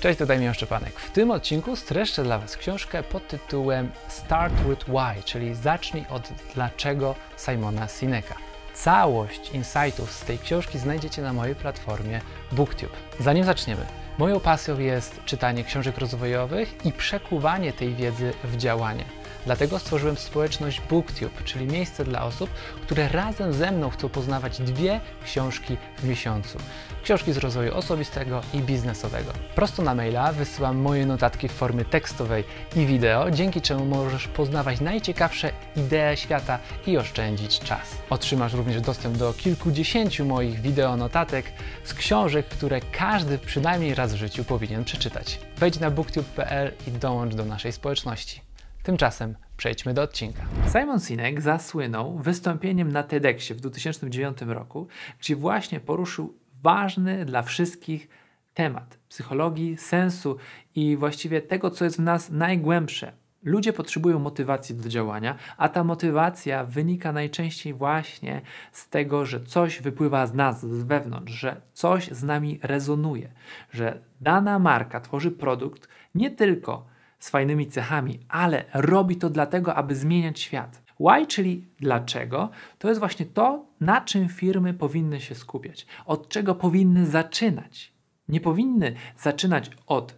Cześć, tutaj Michał Szczepanek. W tym odcinku streszczę dla Was książkę pod tytułem Start with Why, czyli zacznij od dlaczego Simona Sineka. Całość insightów z tej książki znajdziecie na mojej platformie BookTube. Zanim zaczniemy, moją pasją jest czytanie książek rozwojowych i przekuwanie tej wiedzy w działanie. Dlatego stworzyłem społeczność BookTube, czyli miejsce dla osób, które razem ze mną chcą poznawać dwie książki w miesiącu. Książki z rozwoju osobistego i biznesowego. Prosto na maila wysyłam moje notatki w formie tekstowej i wideo, dzięki czemu możesz poznawać najciekawsze idee świata i oszczędzić czas. Otrzymasz również dostęp do kilkudziesięciu moich wideo notatek z książek, które każdy przynajmniej raz w życiu powinien przeczytać. Wejdź na booktube.pl i dołącz do naszej społeczności. Tymczasem przejdźmy do odcinka. Simon Sinek zasłynął wystąpieniem na TEDxie w 2009 roku, gdzie właśnie poruszył ważny dla wszystkich temat psychologii, sensu i właściwie tego, co jest w nas najgłębsze. Ludzie potrzebują motywacji do działania, a ta motywacja wynika najczęściej właśnie z tego, że coś wypływa z nas, z wewnątrz, że coś z nami rezonuje, że dana marka tworzy produkt nie tylko z fajnymi cechami, ale robi to dlatego, aby zmieniać świat. Why, czyli dlaczego, to jest właśnie to, na czym firmy powinny się skupiać, od czego powinny zaczynać. Nie powinny zaczynać od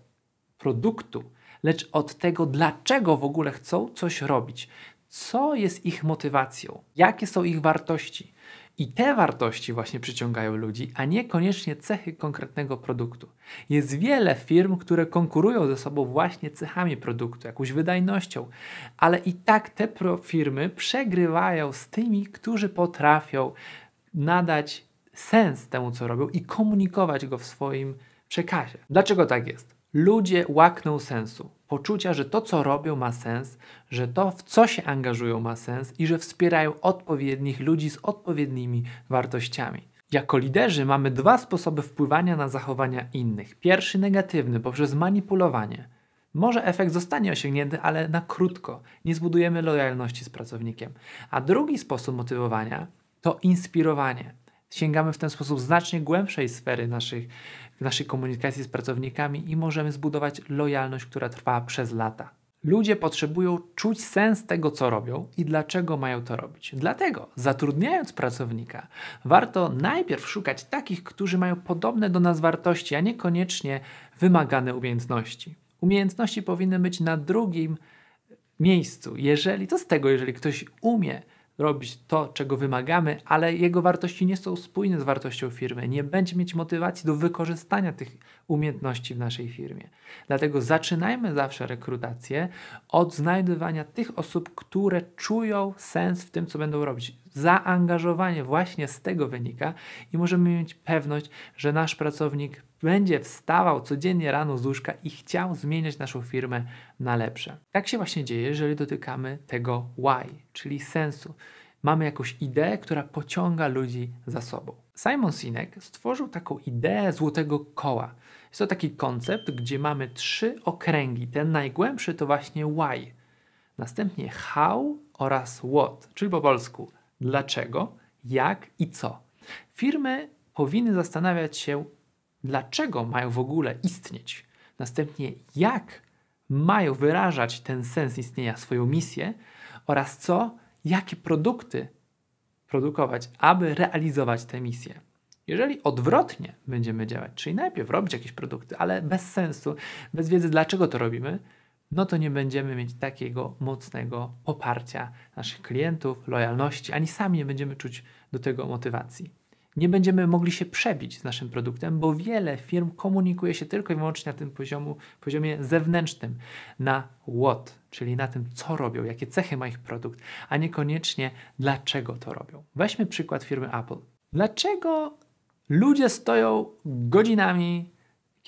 produktu, lecz od tego, dlaczego w ogóle chcą coś robić, co jest ich motywacją, jakie są ich wartości. I te wartości właśnie przyciągają ludzi, a niekoniecznie cechy konkretnego produktu. Jest wiele firm, które konkurują ze sobą właśnie cechami produktu, jakąś wydajnością, ale i tak te firmy przegrywają z tymi, którzy potrafią nadać sens temu, co robią i komunikować go w swoim przekazie. Dlaczego tak jest? Ludzie łakną sensu, poczucia, że to, co robią, ma sens, że to, w co się angażują, ma sens i że wspierają odpowiednich ludzi z odpowiednimi wartościami. Jako liderzy mamy dwa sposoby wpływania na zachowania innych. Pierwszy negatywny poprzez manipulowanie. Może efekt zostanie osiągnięty, ale na krótko. Nie zbudujemy lojalności z pracownikiem. A drugi sposób motywowania to inspirowanie. Sięgamy w ten sposób znacznie głębszej sfery naszych, naszej komunikacji z pracownikami i możemy zbudować lojalność, która trwa przez lata. Ludzie potrzebują czuć sens tego, co robią i dlaczego mają to robić. Dlatego, zatrudniając pracownika, warto najpierw szukać takich, którzy mają podobne do nas wartości, a niekoniecznie wymagane umiejętności. Umiejętności powinny być na drugim miejscu. Jeżeli, to z tego, jeżeli ktoś umie robić to, czego wymagamy, ale jego wartości nie są spójne z wartością firmy, nie będzie mieć motywacji do wykorzystania tych umiejętności w naszej firmie. Dlatego zaczynajmy zawsze rekrutację od znajdywania tych osób, które czują sens w tym, co będą robić. Zaangażowanie właśnie z tego wynika i możemy mieć pewność, że nasz pracownik będzie wstawał codziennie rano z łóżka i chciał zmieniać naszą firmę na lepsze. Tak się właśnie dzieje, jeżeli dotykamy tego why, czyli sensu. Mamy jakąś ideę, która pociąga ludzi za sobą. Simon Sinek stworzył taką ideę złotego koła. Jest to taki koncept, gdzie mamy trzy okręgi. Ten najgłębszy to właśnie why. Następnie how oraz what, czyli po polsku dlaczego, jak i co. Firmy powinny zastanawiać się, dlaczego mają w ogóle istnieć. Następnie, jak mają wyrażać ten sens istnienia, swoją misję oraz co, jakie produkty produkować, aby realizować tę misję. Jeżeli odwrotnie będziemy działać, czyli najpierw robić jakieś produkty, ale bez sensu, bez wiedzy, dlaczego to robimy, no to nie będziemy mieć takiego mocnego poparcia naszych klientów, lojalności, ani sami nie będziemy czuć do tego motywacji nie będziemy mogli się przebić z naszym produktem, bo wiele firm komunikuje się tylko i wyłącznie na tym poziomu, poziomie zewnętrznym, na what, czyli na tym, co robią, jakie cechy ma ich produkt, a niekoniecznie dlaczego to robią. Weźmy przykład firmy Apple. Dlaczego ludzie stoją godzinami,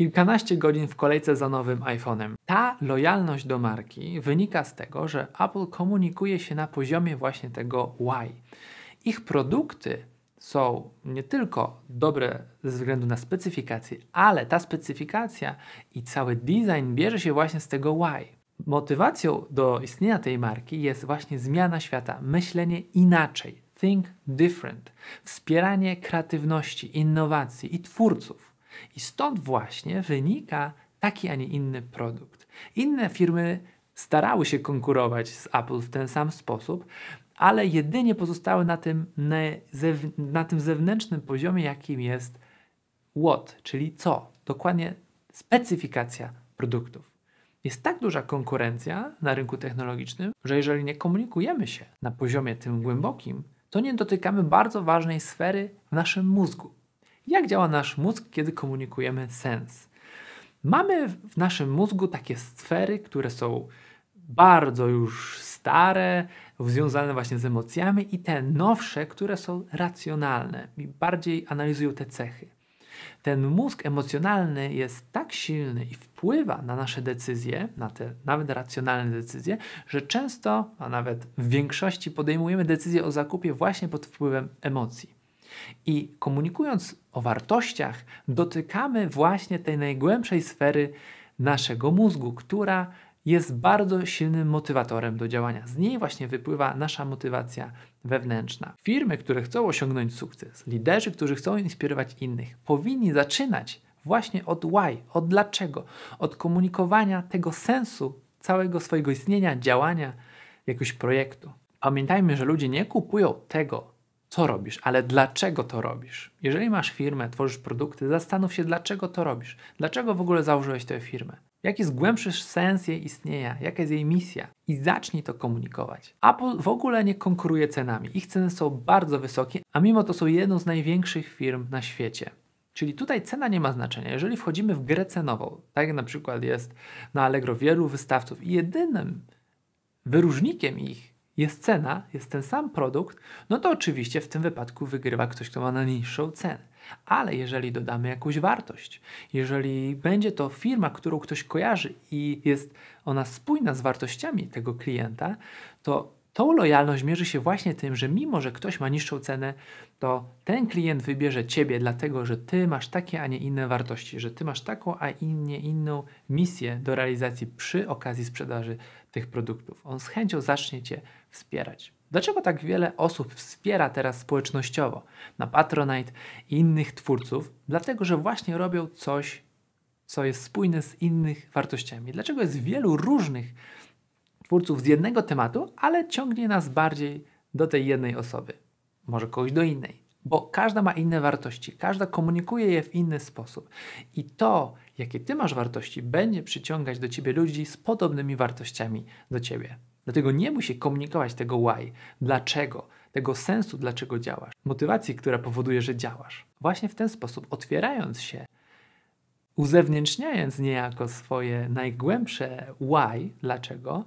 kilkanaście godzin w kolejce za nowym iPhone'em? Ta lojalność do marki wynika z tego, że Apple komunikuje się na poziomie właśnie tego why. Ich produkty są nie tylko dobre ze względu na specyfikację, ale ta specyfikacja i cały design bierze się właśnie z tego why. Motywacją do istnienia tej marki jest właśnie zmiana świata, myślenie inaczej, think different, wspieranie kreatywności, innowacji i twórców. I stąd właśnie wynika taki, a nie inny produkt. Inne firmy starały się konkurować z Apple w ten sam sposób, ale jedynie pozostały na tym, na, tym zewnętrznym poziomie, jakim jest what, czyli co, dokładnie specyfikacja produktów. Jest tak duża konkurencja na rynku technologicznym, że jeżeli nie komunikujemy się na poziomie tym głębokim, to nie dotykamy bardzo ważnej sfery w naszym mózgu. Jak działa nasz mózg, kiedy komunikujemy sens? Mamy w naszym mózgu takie sfery, które są bardzo już stare, związane właśnie z emocjami, i te nowsze, które są racjonalne i bardziej analizują te cechy. Ten mózg emocjonalny jest tak silny i wpływa na nasze decyzje, na te nawet racjonalne decyzje, że często, a nawet w większości podejmujemy decyzje o zakupie właśnie pod wpływem emocji. I komunikując o wartościach, dotykamy właśnie tej najgłębszej sfery naszego mózgu, która jest bardzo silnym motywatorem do działania. Z niej właśnie wypływa nasza motywacja wewnętrzna. Firmy, które chcą osiągnąć sukces, liderzy, którzy chcą inspirować innych, powinni zaczynać właśnie od why, od dlaczego, od komunikowania tego sensu całego swojego istnienia, działania, jakiegoś projektu. Pamiętajmy, że ludzie nie kupują tego, co robisz, ale dlaczego to robisz. Jeżeli masz firmę, tworzysz produkty, zastanów się, dlaczego to robisz. Dlaczego w ogóle założyłeś tę firmę? Jaki jest głębszy sens jej istnienia? Jaka jest jej misja? I zacznij to komunikować. Apple w ogóle nie konkuruje cenami. Ich ceny są bardzo wysokie, a mimo to są jedną z największych firm na świecie. Czyli tutaj cena nie ma znaczenia. Jeżeli wchodzimy w grę cenową, tak jak na przykład jest na Allegro wielu wystawców i jedynym wyróżnikiem ich jest cena, jest ten sam produkt, no to oczywiście w tym wypadku wygrywa ktoś, kto ma najniższą cenę. Ale jeżeli dodamy jakąś wartość, jeżeli będzie to firma, którą ktoś kojarzy i jest ona spójna z wartościami tego klienta, to tą lojalność mierzy się właśnie tym, że mimo, że ktoś ma niższą cenę, to ten klient wybierze Ciebie, dlatego że Ty masz takie, a nie inne wartości, że Ty masz taką, a nie inną misję do realizacji przy okazji sprzedaży tych produktów. On z chęcią zacznie Cię wspierać. Dlaczego tak wiele osób wspiera teraz społecznościowo na Patronite i innych twórców? Dlatego, że właśnie robią coś, co jest spójne z innych wartościami. Dlaczego jest wielu różnych twórców z jednego tematu, ale ciągnie nas bardziej do tej jednej osoby, może kogoś do innej, bo każda ma inne wartości, każda komunikuje je w inny sposób. I to, jakie ty masz wartości, będzie przyciągać do ciebie ludzi z podobnymi wartościami do ciebie. Dlatego nie musi komunikować tego why, dlaczego, tego sensu, dlaczego działasz, motywacji, która powoduje, że działasz. Właśnie w ten sposób, otwierając się, uzewnętrzniając niejako swoje najgłębsze why, dlaczego,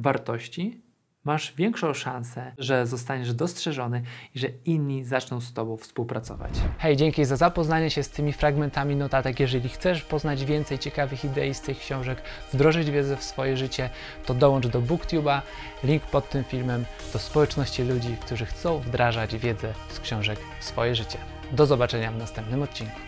wartości, masz większą szansę, że zostaniesz dostrzeżony i że inni zaczną z Tobą współpracować. Hej, dzięki za zapoznanie się z tymi fragmentami notatek. Jeżeli chcesz poznać więcej ciekawych idei z tych książek, wdrożyć wiedzę w swoje życie, to dołącz do BookTube'a, link pod tym filmem, do społeczności ludzi, którzy chcą wdrażać wiedzę z książek w swoje życie. Do zobaczenia w następnym odcinku.